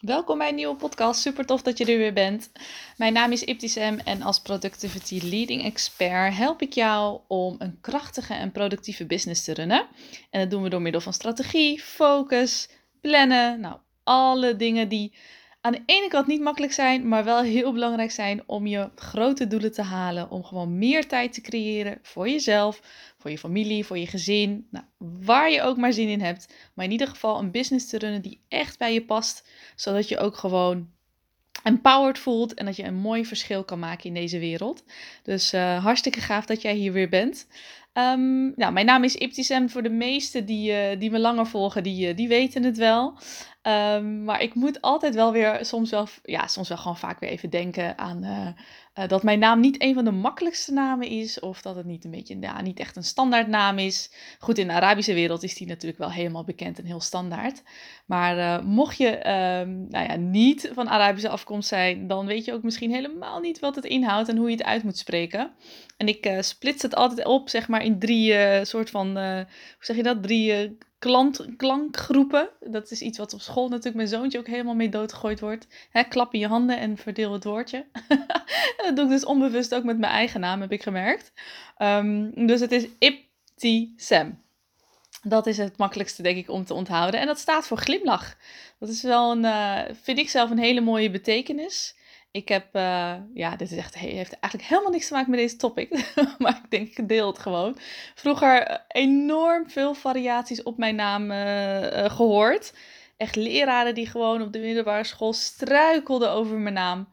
Welkom bij een nieuwe podcast. Super tof dat je er weer bent. Mijn naam is Iptisem en als Productivity Leading Expert help ik jou om een krachtige en productieve business te runnen. En dat doen we door middel van strategie, focus, plannen. Nou, alle dingen die aan de ene kant niet makkelijk zijn, maar wel heel belangrijk zijn om je grote doelen te halen. Om gewoon meer tijd te creëren voor jezelf, voor je familie, voor je gezin. Nou, waar je ook maar zin in hebt. Maar in ieder geval een business te runnen die echt bij je past. Zodat je ook gewoon empowered voelt en dat je een mooi verschil kan maken in deze wereld. Dus uh, hartstikke gaaf dat jij hier weer bent. Um, nou, mijn naam is Iptisem. Voor de meesten die, uh, die me langer volgen, die, uh, die weten het wel. Um, maar ik moet altijd wel weer, soms wel, ja, soms wel gewoon vaak weer even denken aan uh, dat mijn naam niet een van de makkelijkste namen is. Of dat het niet een beetje, ja, niet echt een standaard naam is. Goed, in de Arabische wereld is die natuurlijk wel helemaal bekend en heel standaard. Maar mocht je um, nou ja, niet van Arabische afkomst zijn, dan weet je ook misschien helemaal niet wat het inhoudt en hoe je het uit moet spreken. En ik splits het altijd op, zeg maar, in drie soort van, hoe zeg je dat? Drie klant, klankgroepen. Dat is iets wat op school natuurlijk mijn zoontje ook helemaal mee doodgegooid wordt. Hè, klap in je handen en verdeel het woordje. dat doe ik dus onbewust ook met mijn eigen naam, heb ik gemerkt. Um, dus het is Ipti-Sam. Dat is het makkelijkste, denk ik, om te onthouden. En dat staat voor glimlach. Dat is wel een, vind ik zelf, een hele mooie betekenis. Ik heb, uh, ja, dit is echt, heeft eigenlijk helemaal niks te maken met deze topic. maar ik denk, het gewoon. Vroeger eh, enorm veel variaties op mijn naam uh, gehoord. Echt leraren die gewoon op de middelbare school struikelden over mijn naam.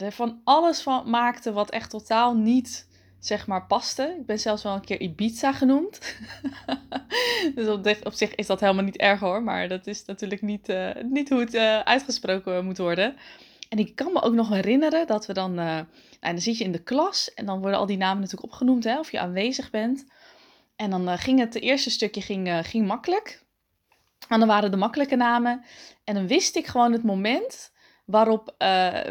er van alles van maakten wat echt totaal niet, zeg maar, paste. Ik ben zelfs wel een keer Ibiza genoemd. dus op, op, zich is dat helemaal niet erg hoor. Maar dat is natuurlijk niet, niet hoe het uitgesproken moet worden. En ik kan me ook nog herinneren dat we dan, uh, dan zit je in de klas en dan worden al die namen natuurlijk opgenoemd, hè, of je aanwezig bent. En dan uh, ging het, het eerste stukje ging, uh, ging makkelijk. En dan waren de makkelijke namen. En dan wist ik gewoon het moment waarop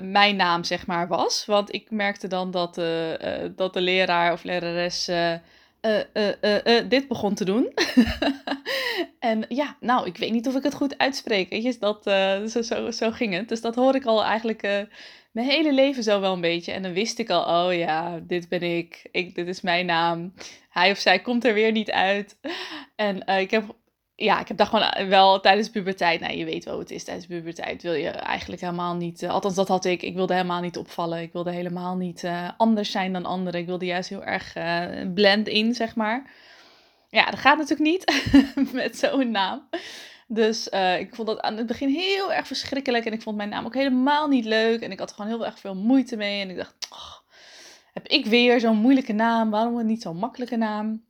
mijn naam, zeg maar, was. Want ik merkte dan dat, dat de leraar of lerares dit begon te doen. En ja, nou, ik weet niet of ik het goed uitspreek. Weet je, dat, zo, zo, zo ging het. Dus dat hoor ik al eigenlijk mijn hele leven zo wel een beetje. En dan wist ik al, oh ja, dit ben ik. ik dit is mijn naam. Hij of zij komt er weer niet uit. En ik heb, ja, ik heb dat gewoon wel tijdens puberteit. Nou, je weet wel hoe het is tijdens puberteit. Wil je eigenlijk helemaal niet, althans dat had ik. Ik wilde helemaal niet opvallen. Ik wilde helemaal niet anders zijn dan anderen. Ik wilde juist heel erg blend in, zeg maar. Ja, dat gaat natuurlijk niet met zo'n naam. Dus ik vond dat aan het begin heel erg verschrikkelijk. En ik vond mijn naam ook helemaal niet leuk. En ik had er gewoon heel erg veel moeite mee. En ik dacht, heb ik weer zo'n moeilijke naam? Waarom niet zo'n makkelijke naam?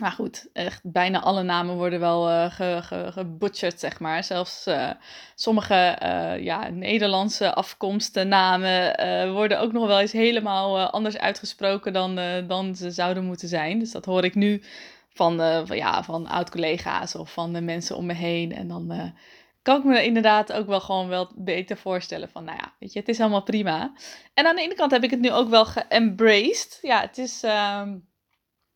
Maar goed, echt bijna alle namen worden wel uh, zeg maar. Zelfs uh, sommige uh, ja, Nederlandse afkomsten namen worden ook nog wel eens helemaal anders uitgesproken dan, dan ze zouden moeten zijn. Dus dat hoor ik nu van, van, ja, van oud-collega's of van de mensen om me heen. En dan kan ik me inderdaad ook wel gewoon wel beter voorstellen van, nou ja, weet je, het is allemaal prima. En aan de ene kant heb ik het nu ook wel geembraced. Ja, het is, uh,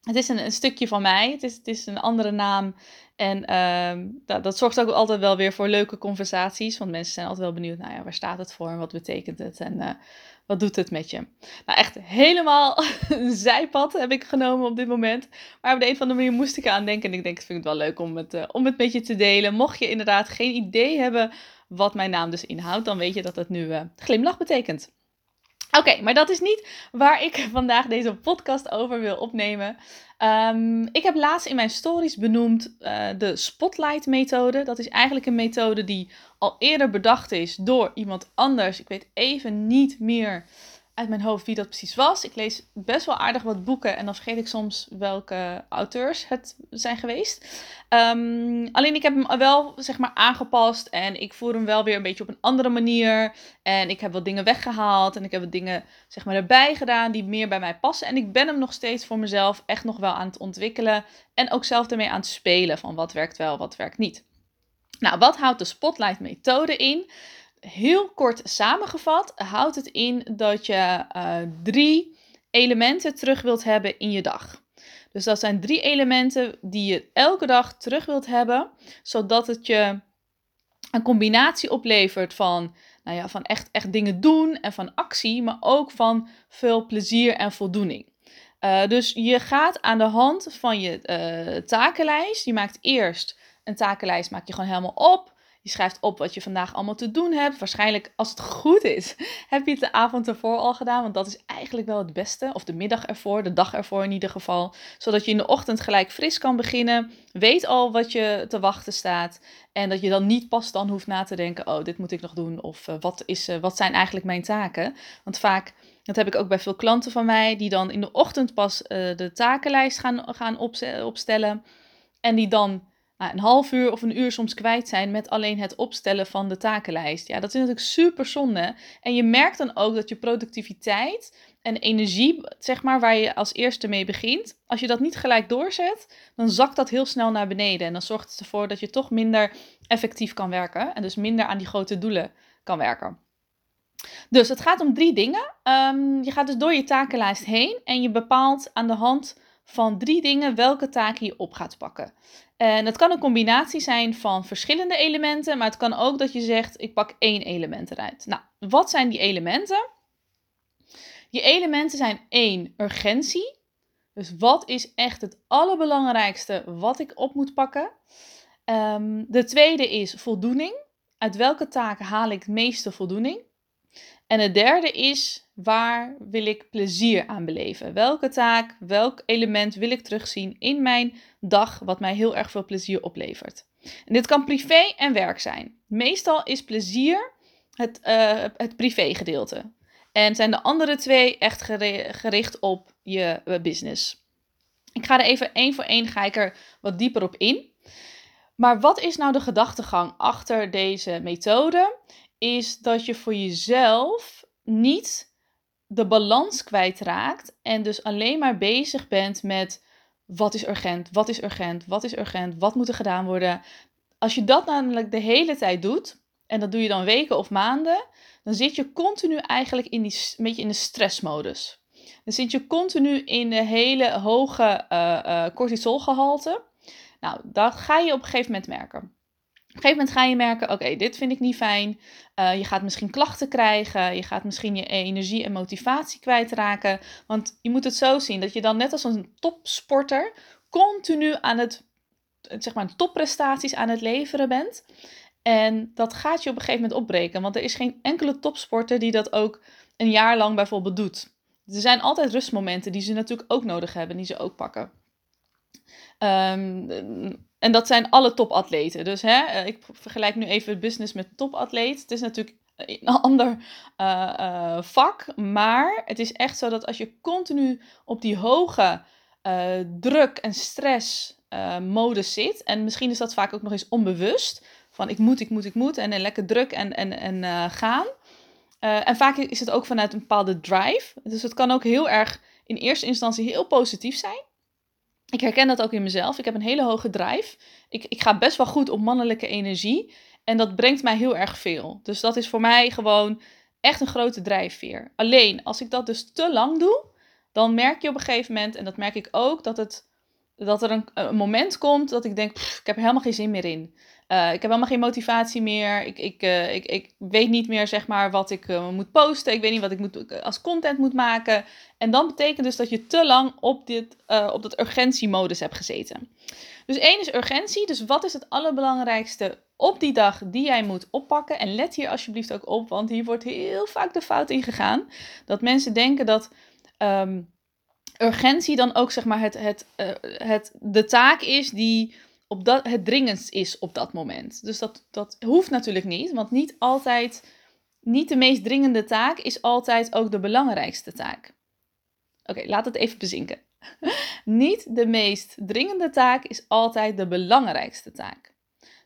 het is een, een, stukje van mij. Het is, het is een andere naam. En ehm, dat, dat, zorgt ook altijd wel weer voor leuke conversaties. Want mensen zijn altijd wel benieuwd, nou ja, waar staat het voor en wat betekent het? En eh, wat doet het met je? Nou, echt helemaal een zijpad heb ik genomen op dit moment. Maar op de een of andere manier moest ik aan denken. En ik denk, ik vind het wel leuk om het, uh, om het met je te delen. Mocht je inderdaad geen idee hebben wat mijn naam dus inhoudt, dan weet je dat het nu uh, glimlach betekent. Oké, maar dat is niet waar ik vandaag deze podcast over wil opnemen. Um, ik heb laatst in mijn stories benoemd uh, de Spotlight-methode. Dat is eigenlijk een methode die al eerder bedacht is door iemand anders. Ik weet even niet meer uit mijn hoofd wie dat precies was. Ik lees best wel aardig wat boeken en dan vergeet ik soms welke auteurs het zijn geweest. Um, alleen ik heb hem wel zeg maar aangepast en ik voer hem wel weer een beetje op een andere manier. En ik heb wat dingen weggehaald en ik heb wat dingen zeg maar erbij gedaan die meer bij mij passen. En ik ben hem nog steeds voor mezelf echt nog wel aan het ontwikkelen en ook zelf ermee aan het spelen van wat werkt wel, wat werkt niet. Nou, wat houdt de Spotlight methode in? Heel kort samengevat houdt het in dat je uh, drie elementen terug wilt hebben in je dag. Dus dat zijn drie elementen die je elke dag terug wilt hebben, zodat het je een combinatie oplevert van, nou ja, van echt, echt dingen doen en van actie, maar ook van veel plezier en voldoening. Uh, dus je gaat aan de hand van je uh, takenlijst. Je maakt eerst een takenlijst, maak je gewoon helemaal op. Je schrijft op wat je vandaag allemaal te doen hebt. Waarschijnlijk, als het goed is, heb je het de avond ervoor al gedaan. Want dat is eigenlijk wel het beste. Of de middag ervoor, de dag ervoor in ieder geval. Zodat je in de ochtend gelijk fris kan beginnen. Weet al wat je te wachten staat. En dat je dan niet pas dan hoeft na te denken: oh, dit moet ik nog doen. Of uh, wat, is, uh, wat zijn eigenlijk mijn taken? Want vaak, dat heb ik ook bij veel klanten van mij, die dan in de ochtend pas uh, de takenlijst gaan, gaan opstellen. En die dan een half uur of een uur soms kwijt zijn met alleen het opstellen van de takenlijst. Ja, dat is natuurlijk super zonde. En je merkt dan ook dat je productiviteit en energie, zeg maar, waar je als eerste mee begint, als je dat niet gelijk doorzet, dan zakt dat heel snel naar beneden. En dan zorgt het ervoor dat je toch minder effectief kan werken en dus minder aan die grote doelen kan werken. Dus het gaat om drie dingen. Um, je gaat dus door je takenlijst heen en je bepaalt aan de hand van drie dingen welke taken je op gaat pakken. En het kan een combinatie zijn van verschillende elementen, maar het kan ook dat je zegt: ik pak één element eruit. Nou, wat zijn die elementen? Die elementen zijn één, urgentie. Dus wat is echt het allerbelangrijkste wat ik op moet pakken? Um, de tweede is voldoening. Uit welke taken haal ik het meeste voldoening? En het derde is, waar wil ik plezier aan beleven? Welke taak, welk element wil ik terugzien in mijn dag wat mij heel erg veel plezier oplevert? En dit kan privé en werk zijn. Meestal is plezier het, uh, het privé gedeelte. En zijn de andere twee echt gericht op je eh, business. Ik ga er even één voor één ga wat dieper op in. Maar wat is nou de gedachtegang achter deze methode? is dat je voor jezelf niet de balans kwijtraakt en dus alleen maar bezig bent met wat is urgent, wat is urgent, wat is urgent, wat moet er gedaan worden. Als je dat namelijk de hele tijd doet, en dat doe je dan weken of maanden, dan zit je continu eigenlijk in die, een beetje in de stressmodus. Dan zit je continu in de hele hoge uh, uh, cortisolgehalte. Nou, dat ga je op een gegeven moment merken. Op een gegeven moment ga je merken, oké, dit vind ik niet fijn. Uh, je gaat misschien klachten krijgen. Je gaat misschien je energie en motivatie kwijtraken. Want je moet het zo zien dat je dan net als een topsporter continu aan het, zeg maar, topprestaties aan het leveren bent. En dat gaat je op een gegeven moment opbreken. Want er is geen enkele topsporter die dat ook een jaar lang bijvoorbeeld doet. Er zijn altijd rustmomenten die ze natuurlijk ook nodig hebben, die ze ook pakken. Um, en dat zijn alle topatleten. Dus hè, eh, ik vergelijk nu even business met topatleet. Het is natuurlijk een ander uh, uh, vak. Maar het is echt zo dat als je continu op die hoge druk en stress modus zit. En misschien is dat vaak ook nog eens onbewust. Van ik moet, ik moet, ik moet. En, lekker druk en, en, en gaan. en vaak is het ook vanuit een bepaalde drive. Dus het kan ook heel erg in eerste instantie heel positief zijn. Ik herken dat ook in mezelf. Ik heb een hele hoge drive. Ik, ik ga best wel goed op mannelijke energie. En dat brengt mij heel erg veel. Dus dat is voor mij gewoon echt een grote drijfveer. Alleen als ik dat dus te lang doe, dan merk je op een gegeven moment, en dat merk ik ook, dat, het, dat er een, een moment komt dat ik denk: ik heb er helemaal geen zin meer in. Uh, ik heb helemaal geen motivatie meer. Ik, ik, uh, ik, ik weet niet meer zeg maar, wat ik uh, moet posten. Ik weet niet wat ik moet, als content moet maken. En dan betekent dus dat je te lang op, dit, op dat urgentiemodus hebt gezeten. Dus één is urgentie. Dus wat is het allerbelangrijkste op die dag die jij moet oppakken? En let hier alsjeblieft ook op, want hier wordt heel vaak de fout in gegaan. Dat mensen denken dat um, urgentie dan ook zeg maar, het, het, het, de taak is die op dat, het dringendst is op dat moment. Dus dat, dat hoeft natuurlijk niet, want niet altijd, niet de meest dringende taak is altijd ook de belangrijkste taak. Oké, laat het even bezinken. niet de meest dringende taak is altijd de belangrijkste taak.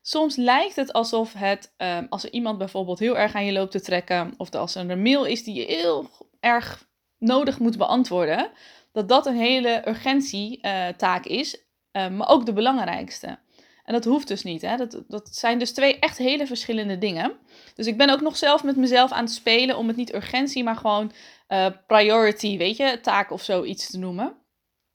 Soms lijkt het alsof het, um, als er iemand bijvoorbeeld heel erg aan je loopt te trekken, of als er een mail is die je heel erg nodig moet beantwoorden, dat dat een hele urgentietaak uh, is Ehm, maar ook de belangrijkste. En dat hoeft dus niet. Hè? Dat, dat zijn dus twee echt hele verschillende dingen. Dus ik ben ook nog zelf met mezelf aan het spelen om het niet urgentie, maar gewoon uh, priority, weet je, taak of zoiets te noemen.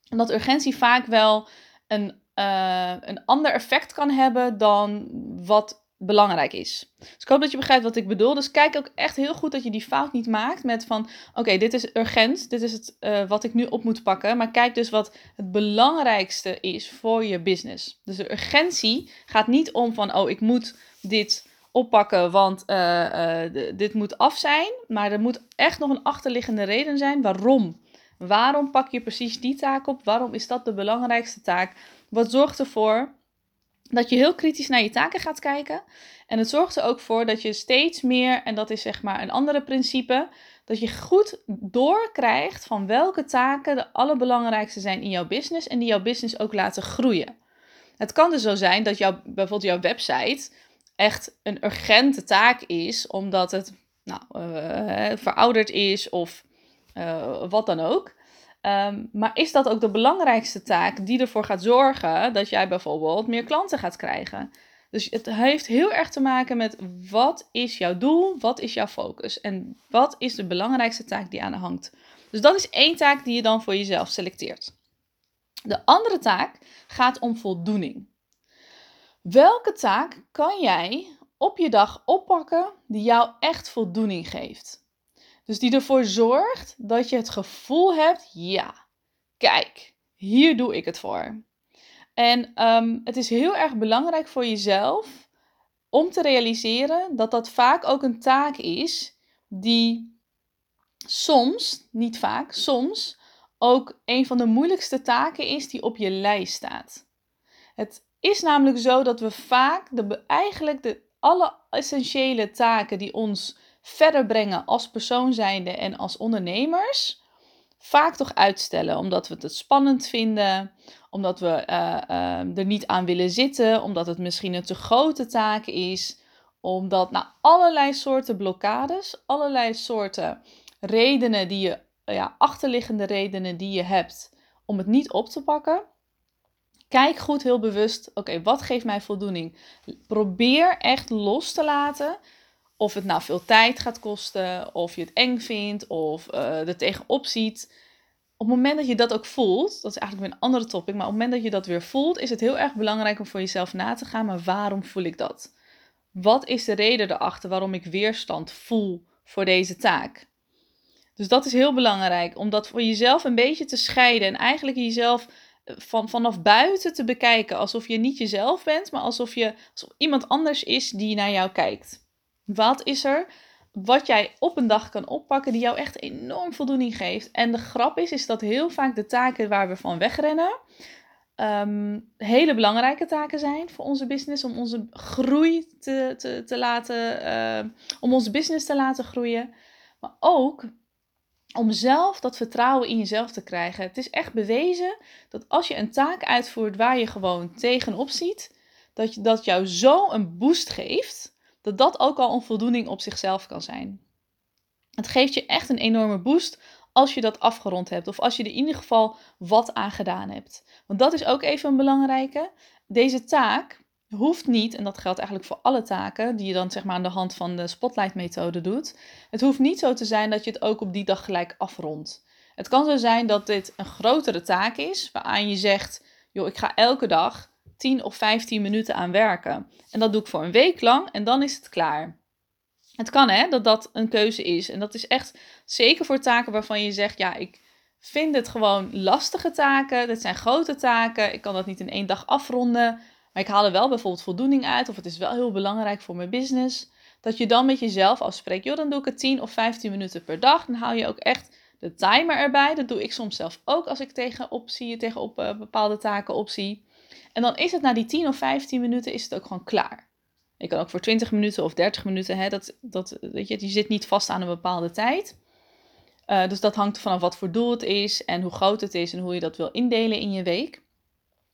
Omdat urgentie vaak wel een, uh, een ander effect kan hebben dan wat belangrijk is. Dus ik hoop dat je begrijpt wat ik bedoel. Dus kijk ook echt heel goed dat je die fout niet maakt met van, oké, dit is urgent, dit is het uh, wat ik nu op moet pakken. Maar kijk dus wat het belangrijkste is voor je business. Dus de urgentie gaat niet om van, oh, ik moet dit oppakken, want uh, uh, dit moet af zijn. Maar er moet echt nog een achterliggende reden zijn waarom. Waarom pak je precies die taak op? Waarom is dat de belangrijkste taak? Wat zorgt ervoor dat je heel kritisch naar je taken gaat kijken. En het zorgt er ook voor dat je steeds meer, en dat is zeg maar een andere principe, dat je goed doorkrijgt van welke taken de allerbelangrijkste zijn in jouw business en die jouw business ook laten groeien. Het kan dus zo zijn dat jouw, bijvoorbeeld jouw website echt een urgente taak is, omdat het nou, uh, verouderd is of uh, wat dan ook. Um, maar is dat ook de belangrijkste taak die ervoor gaat zorgen dat jij bijvoorbeeld meer klanten gaat krijgen? Dus het heeft heel erg te maken met wat is jouw doel, wat is jouw focus en wat is de belangrijkste taak die aan de hangt. Dus dat is één taak die je dan voor jezelf selecteert. De andere taak gaat om voldoening. Welke taak kan jij op je dag oppakken die jou echt voldoening geeft? Dus die ervoor zorgt dat je het gevoel hebt, ja, kijk, hier doe ik het voor. En um, het is heel erg belangrijk voor jezelf om te realiseren dat dat vaak ook een taak is die soms, niet vaak, soms ook een van de moeilijkste taken is die op je lijst staat. Het is namelijk zo dat we vaak de, eigenlijk de alle essentiële taken die ons verder brengen als persoon zijnde en als ondernemers, vaak toch uitstellen. Omdat we het spannend vinden, omdat we uh, uh, er niet aan willen zitten, omdat het misschien een te grote taak is, omdat nou, allerlei soorten blokkades, allerlei soorten redenen die je, ja, achterliggende redenen die je hebt om het niet op te pakken. Kijk goed heel bewust, oké, wat geeft mij voldoening? Probeer echt los te laten of het nou veel tijd gaat kosten, of je het eng vindt, of uh, er tegenop ziet. Op het moment dat je dat ook voelt, dat is eigenlijk weer een andere topic, maar op het moment dat je dat weer voelt, is het heel erg belangrijk om voor jezelf na te gaan, maar waarom voel ik dat? Wat is de reden erachter waarom ik weerstand voel voor deze taak? Dus dat is heel belangrijk, om dat voor jezelf een beetje te scheiden en eigenlijk jezelf eh, van, vanaf buiten te bekijken, alsof je niet jezelf bent, maar alsof je alsof iemand anders is die naar jou kijkt. Wat is er wat jij op een dag kan oppakken die jou echt enorm voldoening geeft? En de grap is, is dat heel vaak de taken waar we van wegrennen, um, hele belangrijke taken zijn voor onze business, om onze groei te, te, te laten, uh, om onze business te laten groeien. Maar ook om zelf dat vertrouwen in jezelf te krijgen. Het is echt bewezen dat als je een taak uitvoert waar je gewoon tegenop ziet, dat, dat jou zo een boost geeft dat dat ook al een voldoening op zichzelf kan zijn. Het geeft je echt een enorme boost als je dat afgerond hebt of als je er in ieder geval wat aan gedaan hebt. Want dat is ook even een belangrijke. Deze taak hoeft niet, en dat geldt eigenlijk voor alle taken die je dan zeg maar aan de hand van de spotlight methode doet. Het hoeft niet zo te zijn dat je het ook op die dag gelijk afrondt. Het kan zo zijn dat dit een grotere taak is, waaraan je zegt, joh, ik ga elke dag 10 of 15 minuten aan werken. En dat doe ik voor een week lang en dan is het klaar. Het kan hè, dat dat een keuze is. En dat is echt zeker voor taken waarvan je zegt, ja, ik vind het gewoon lastige taken. Dit zijn grote taken. Ik kan dat niet in één dag afronden. Maar ik haal er wel bijvoorbeeld voldoening uit. Of het is wel heel belangrijk voor mijn business. Dat je dan met jezelf afspreekt. Joh, dan doe ik het 10 of 15 minuten per dag. Dan hou je ook echt de timer erbij. Dat doe ik soms zelf ook als ik tegenop zie, tegenop uh, bepaalde taken opzie. En dan is het na die 10 of 15 minuten is het ook gewoon klaar. Je kan ook voor 20 minuten of 30 minuten, hè, dat, dat, weet je, je zit niet vast aan een bepaalde tijd. Uh, dus dat hangt vanaf wat voor doel het is en hoe groot het is en hoe je dat wil indelen in je week.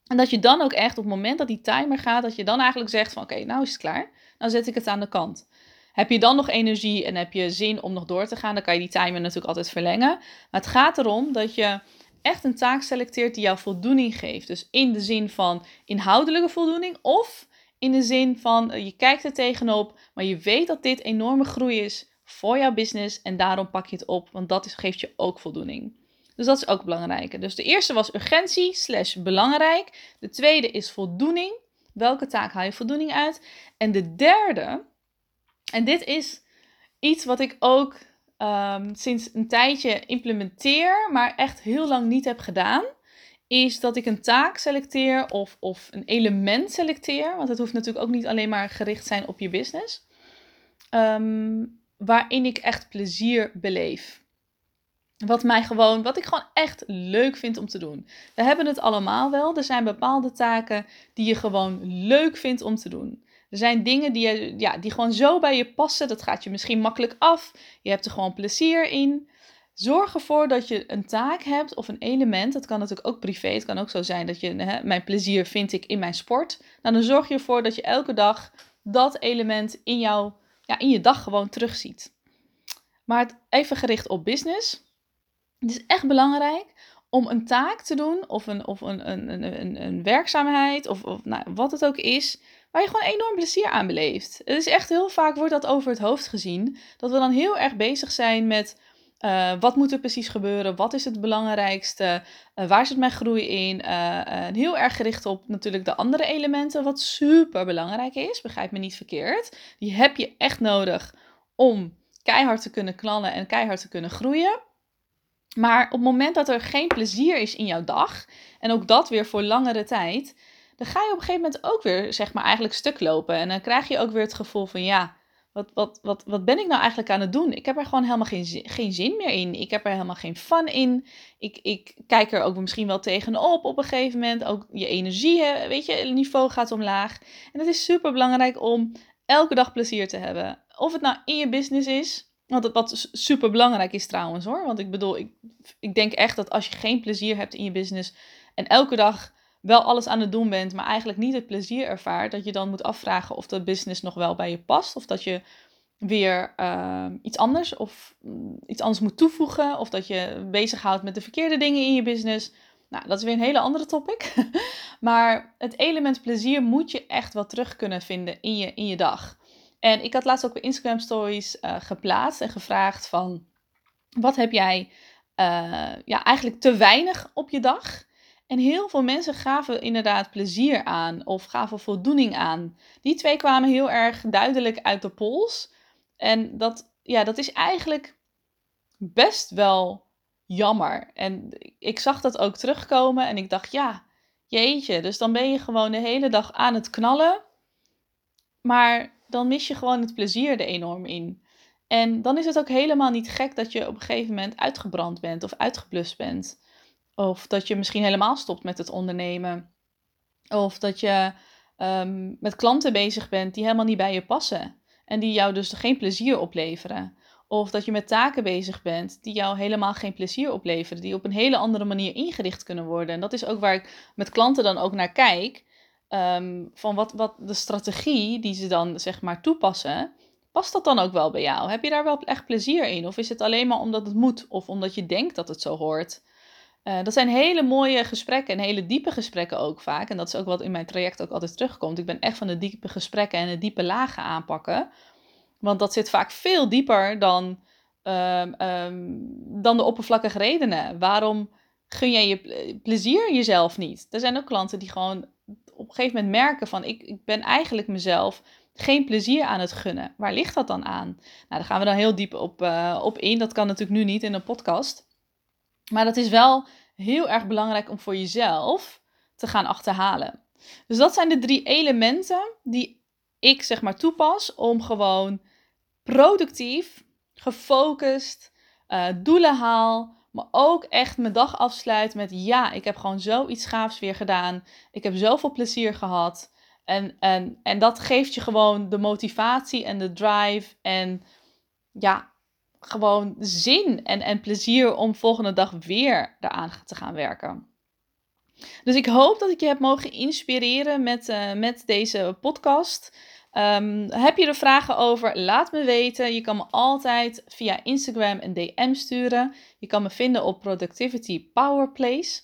En dat je dan ook echt op het moment dat die timer gaat, dat je dan eigenlijk zegt van oké, nou is het klaar. Dan zet ik het aan de kant. Heb je dan nog energie en heb je zin om nog door te gaan, dan kan je die timer natuurlijk altijd verlengen. Maar het gaat erom dat je echt een taak selecteert die jou voldoening geeft. Dus in de zin van inhoudelijke voldoening of in de zin van eh, je kijkt er tegenop, maar je weet dat dit enorme groei is voor jouw business en daarom pak je het op, want dat is, geeft je ook voldoening. Dus dat is ook belangrijk. Dus de eerste was urgentie slash belangrijk. De tweede is voldoening. Welke taak haal je voldoening uit? En de derde, en dit is iets wat ik ook ehm, sinds een tijdje implementeer, maar echt heel lang niet heb gedaan, is dat ik een taak selecteer of, of een element selecteer. Want het hoeft natuurlijk ook niet alleen maar gericht zijn op je business. Ehm, waarin ik echt plezier beleef. Wat mij gewoon, wat ik gewoon echt leuk vind om te doen. We hebben het allemaal wel. Er zijn bepaalde taken die je gewoon leuk vindt om te doen. Er zijn dingen die, je, ja, die gewoon zo bij je passen. Dat gaat je misschien makkelijk af. Je hebt er gewoon plezier in. Zorg ervoor dat je een taak hebt of een element. Dat kan natuurlijk ook privé. Het kan ook zo zijn dat je, hè, mijn plezier vind ik in mijn sport. Nou, dan zorg je ervoor dat je elke dag dat element in, jou, ja, in je dag gewoon terugziet. Maar even gericht op business. Het is echt belangrijk om een taak te doen of een, of een, een, een, een werkzaamheid of, of nou, wat het ook is, waar je gewoon enorm plezier aan beleeft. Het is echt heel vaak wordt dat over het hoofd gezien, dat we dan heel erg bezig zijn met uh, wat moet er precies gebeuren, wat is het belangrijkste, uh, waar zit mijn groei in. Uh, heel erg gericht op natuurlijk de andere elementen, wat super belangrijk is, begrijp me niet verkeerd. Die heb je echt nodig om keihard te kunnen knallen en keihard te kunnen groeien. Maar op het moment dat er geen plezier is in jouw dag, en ook dat weer voor langere tijd, dan ga je op een gegeven moment ook weer, zeg maar, eigenlijk stuk lopen. En dan krijg je ook weer het gevoel van, ja, wat, wat, wat, wat ben ik nou eigenlijk aan het doen? Ik heb er gewoon helemaal geen, geen zin meer in. Ik heb er helemaal geen fun in. Ik, ik kijk er ook misschien wel tegenop op een gegeven moment. Ook je energie, weet je, het niveau gaat omlaag. En het is super belangrijk om elke dag plezier te hebben. Of het nou in je business is, want wat super belangrijk is trouwens hoor. Want ik bedoel, ik, ik denk echt dat als je geen plezier hebt in je business en elke dag wel alles aan het doen bent, maar eigenlijk niet het plezier ervaart, dat je dan moet afvragen of dat business nog wel bij je past. Of dat je weer uh, iets anders of mm, iets anders moet toevoegen. Of dat je bezighoudt met de verkeerde dingen in je business. Nou, dat is weer een hele andere topic. maar het element plezier moet je echt wel terug kunnen vinden in je, in je dag. En ik had laatst ook bij Instagram Stories uh, geplaatst en gevraagd van... Wat heb jij uh, ja, eigenlijk te weinig op je dag? En heel veel mensen gaven inderdaad plezier aan of gaven voldoening aan. Die twee kwamen heel erg duidelijk uit de pols. En dat, ja, dat is eigenlijk best wel jammer. En ik zag dat ook terugkomen en ik dacht, ja, jeetje, dus dan ben je gewoon de hele dag aan het knallen. Maar dan mis je gewoon het plezier er enorm in. En dan is het ook helemaal niet gek dat je op een gegeven moment uitgebrand bent of uitgeblust bent. Of dat je misschien helemaal stopt met het ondernemen. Of dat je um, met klanten bezig bent die helemaal niet bij je passen. En die jou dus geen plezier opleveren. Of dat je met taken bezig bent die jou helemaal geen plezier opleveren. Die op een hele andere manier ingericht kunnen worden. En dat is ook waar ik met klanten dan ook naar kijk. Um, van wat, wat de strategie die ze dan zeg maar toepassen. Past dat dan ook wel bij jou? Heb je daar wel echt plezier in? Of is het alleen maar omdat het moet? Of omdat je denkt dat het zo hoort? Uh, dat zijn hele mooie gesprekken en hele diepe gesprekken ook vaak. En dat is ook wat in mijn traject ook altijd terugkomt. Ik ben echt van de diepe gesprekken en de diepe lagen aanpakken. Want dat zit vaak veel dieper dan, um, um, dan de oppervlakkige redenen. Waarom gun jij je plezier jezelf niet? Er zijn ook klanten die gewoon op een gegeven moment merken van... ik, ik ben eigenlijk mezelf geen plezier aan het gunnen. Waar ligt dat dan aan? Nou, daar gaan we dan heel diep op, uh, op in. Dat kan natuurlijk nu niet in een podcast. Maar dat is wel heel erg belangrijk om voor jezelf te gaan achterhalen. Dus dat zijn de drie elementen die ik zeg maar toepas om gewoon productief, gefocust, uh, doelen haal, maar ook echt mijn dag afsluit met ja, ik heb gewoon zoiets gaafs weer gedaan. Ik heb zoveel plezier gehad. En, en, en dat geeft je gewoon de motivatie en de drive en ja, gewoon zin en, en plezier om volgende dag weer eraan te gaan werken. Dus ik hoop dat ik je heb mogen inspireren met, uh, met deze podcast. Um, heb je er vragen over? Laat me weten. Je kan me altijd via Instagram een DM sturen. Je kan me vinden op Productivity Powerplace.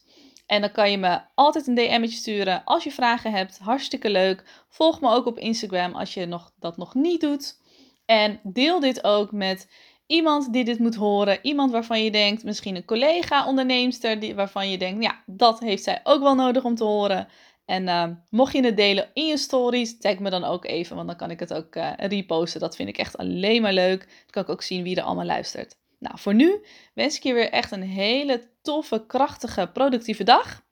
En dan kan je me altijd een DM'tje sturen als je vragen hebt. Hartstikke leuk. Volg me ook op Instagram als je nog, dat nog niet doet. En deel dit ook met Iemand die dit moet horen. Iemand waarvan je denkt, misschien een collega onderneemster, die, waarvan je denkt, ja, dat heeft zij ook wel nodig om te horen. En uh, mocht je het delen in je stories, tag me dan ook even, want dan kan ik het ook uh, reposten. Dat vind ik echt alleen maar leuk. Dan kan ik ook zien wie er allemaal luistert. Nou, voor nu wens ik je weer echt een hele toffe, krachtige, productieve dag.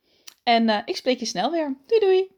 En uh, ik spreek je snel weer. Doei doei!